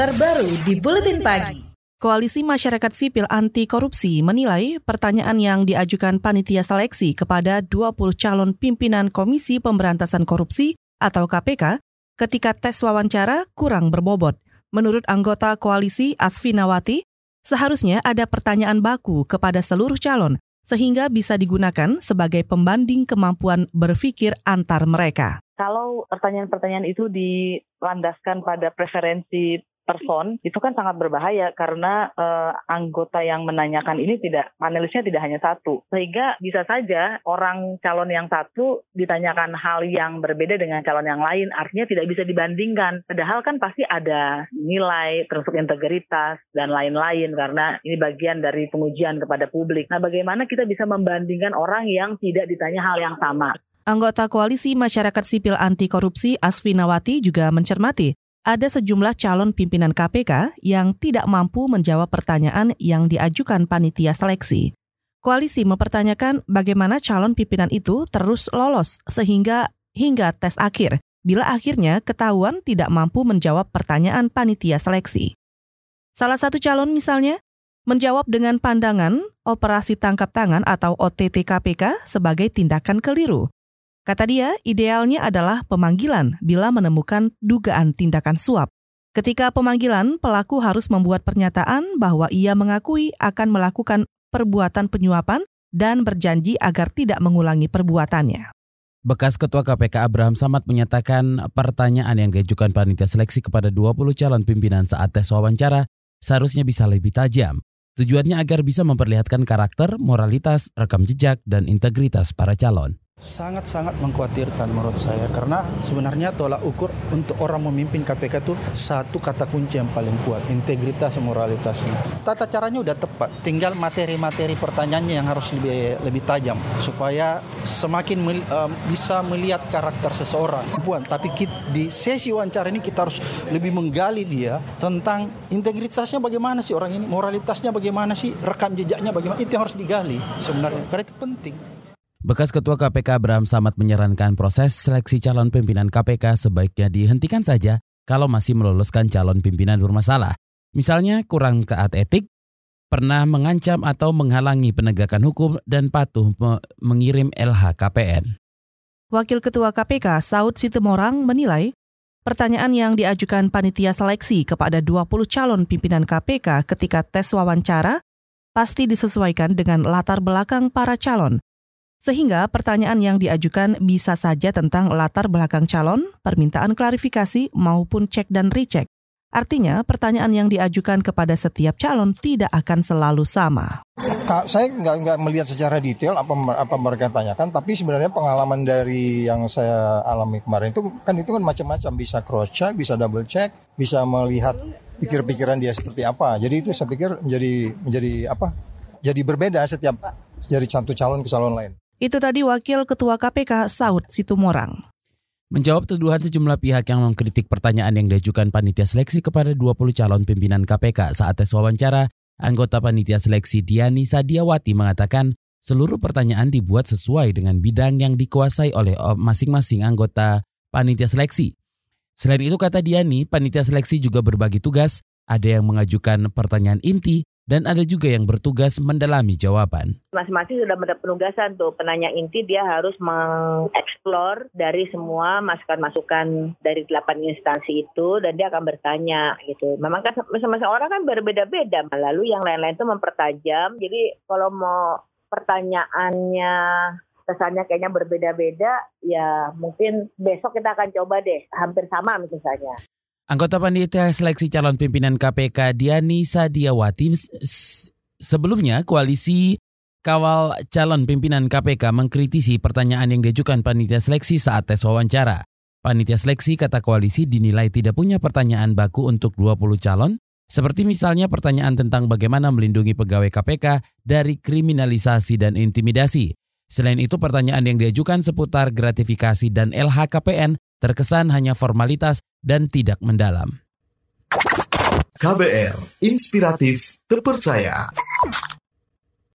terbaru di Buletin Pagi. Koalisi Masyarakat Sipil Anti Korupsi menilai pertanyaan yang diajukan panitia seleksi kepada 20 calon pimpinan Komisi Pemberantasan Korupsi atau KPK ketika tes wawancara kurang berbobot. Menurut anggota koalisi Asfinawati, seharusnya ada pertanyaan baku kepada seluruh calon sehingga bisa digunakan sebagai pembanding kemampuan berpikir antar mereka. Kalau pertanyaan-pertanyaan itu dilandaskan pada preferensi person itu kan sangat berbahaya karena uh, anggota yang menanyakan ini tidak panelisnya tidak hanya satu. Sehingga bisa saja orang calon yang satu ditanyakan hal yang berbeda dengan calon yang lain artinya tidak bisa dibandingkan. Padahal kan pasti ada nilai termasuk integritas dan lain-lain karena ini bagian dari pengujian kepada publik. Nah bagaimana kita bisa membandingkan orang yang tidak ditanya hal yang sama? Anggota Koalisi Masyarakat Sipil Anti Korupsi Asfinawati juga mencermati ada sejumlah calon pimpinan KPK yang tidak mampu menjawab pertanyaan yang diajukan panitia seleksi. Koalisi mempertanyakan bagaimana calon pimpinan itu terus lolos sehingga hingga tes akhir bila akhirnya ketahuan tidak mampu menjawab pertanyaan panitia seleksi. Salah satu calon misalnya menjawab dengan pandangan operasi tangkap tangan atau OTT KPK sebagai tindakan keliru. Kata dia, idealnya adalah pemanggilan bila menemukan dugaan tindakan suap. Ketika pemanggilan, pelaku harus membuat pernyataan bahwa ia mengakui akan melakukan perbuatan penyuapan dan berjanji agar tidak mengulangi perbuatannya. Bekas Ketua KPK Abraham Samad menyatakan pertanyaan yang diajukan panitia seleksi kepada 20 calon pimpinan saat tes wawancara seharusnya bisa lebih tajam. Tujuannya agar bisa memperlihatkan karakter, moralitas, rekam jejak, dan integritas para calon. Sangat-sangat mengkhawatirkan menurut saya karena sebenarnya tolak ukur untuk orang memimpin KPK itu satu kata kunci yang paling kuat, integritas moralitasnya. Tata caranya udah tepat, tinggal materi-materi pertanyaannya yang harus lebih lebih tajam supaya semakin mel, um, bisa melihat karakter seseorang. Puan, tapi kita, di sesi wawancara ini kita harus lebih menggali dia tentang integritasnya bagaimana sih orang ini, moralitasnya bagaimana sih, rekam jejaknya bagaimana, itu yang harus digali sebenarnya karena itu penting. Bekas Ketua KPK Abraham Samad menyarankan proses seleksi calon pimpinan KPK sebaiknya dihentikan saja kalau masih meloloskan calon pimpinan bermasalah. Misalnya kurang keat etik, pernah mengancam atau menghalangi penegakan hukum dan patuh mengirim LHKPN. Wakil Ketua KPK Saud Sitemorang menilai pertanyaan yang diajukan panitia seleksi kepada 20 calon pimpinan KPK ketika tes wawancara pasti disesuaikan dengan latar belakang para calon sehingga pertanyaan yang diajukan bisa saja tentang latar belakang calon, permintaan klarifikasi, maupun cek dan recheck. Artinya, pertanyaan yang diajukan kepada setiap calon tidak akan selalu sama. Saya nggak nggak melihat secara detail apa apa mereka tanyakan, tapi sebenarnya pengalaman dari yang saya alami kemarin itu kan itu kan macam-macam, bisa cross check, bisa double check, bisa melihat pikir-pikiran dia seperti apa. Jadi itu saya pikir menjadi menjadi apa? Jadi berbeda setiap dari satu calon ke calon lain. Itu tadi Wakil Ketua KPK Saud Situmorang. Menjawab tuduhan sejumlah pihak yang mengkritik pertanyaan yang diajukan panitia seleksi kepada 20 calon pimpinan KPK saat tes wawancara, anggota panitia seleksi Diani Sadiawati mengatakan seluruh pertanyaan dibuat sesuai dengan bidang yang dikuasai oleh masing-masing anggota panitia seleksi. Selain itu kata Diani, panitia seleksi juga berbagi tugas, ada yang mengajukan pertanyaan inti dan ada juga yang bertugas mendalami jawaban. Masing-masing sudah mendapat penugasan tuh penanya inti dia harus mengeksplor dari semua masukan-masukan dari delapan instansi itu dan dia akan bertanya gitu. Memang kan masing-masing orang kan berbeda-beda, lalu yang lain-lain itu mempertajam. Jadi kalau mau pertanyaannya kesannya kayaknya berbeda-beda, ya mungkin besok kita akan coba deh hampir sama misalnya. Anggota panitia seleksi calon pimpinan KPK Diani Sadiawati sebelumnya koalisi kawal calon pimpinan KPK mengkritisi pertanyaan yang diajukan panitia seleksi saat tes wawancara. Panitia seleksi kata koalisi dinilai tidak punya pertanyaan baku untuk 20 calon, seperti misalnya pertanyaan tentang bagaimana melindungi pegawai KPK dari kriminalisasi dan intimidasi. Selain itu pertanyaan yang diajukan seputar gratifikasi dan LHKPN terkesan hanya formalitas dan tidak mendalam. KBR, inspiratif, terpercaya.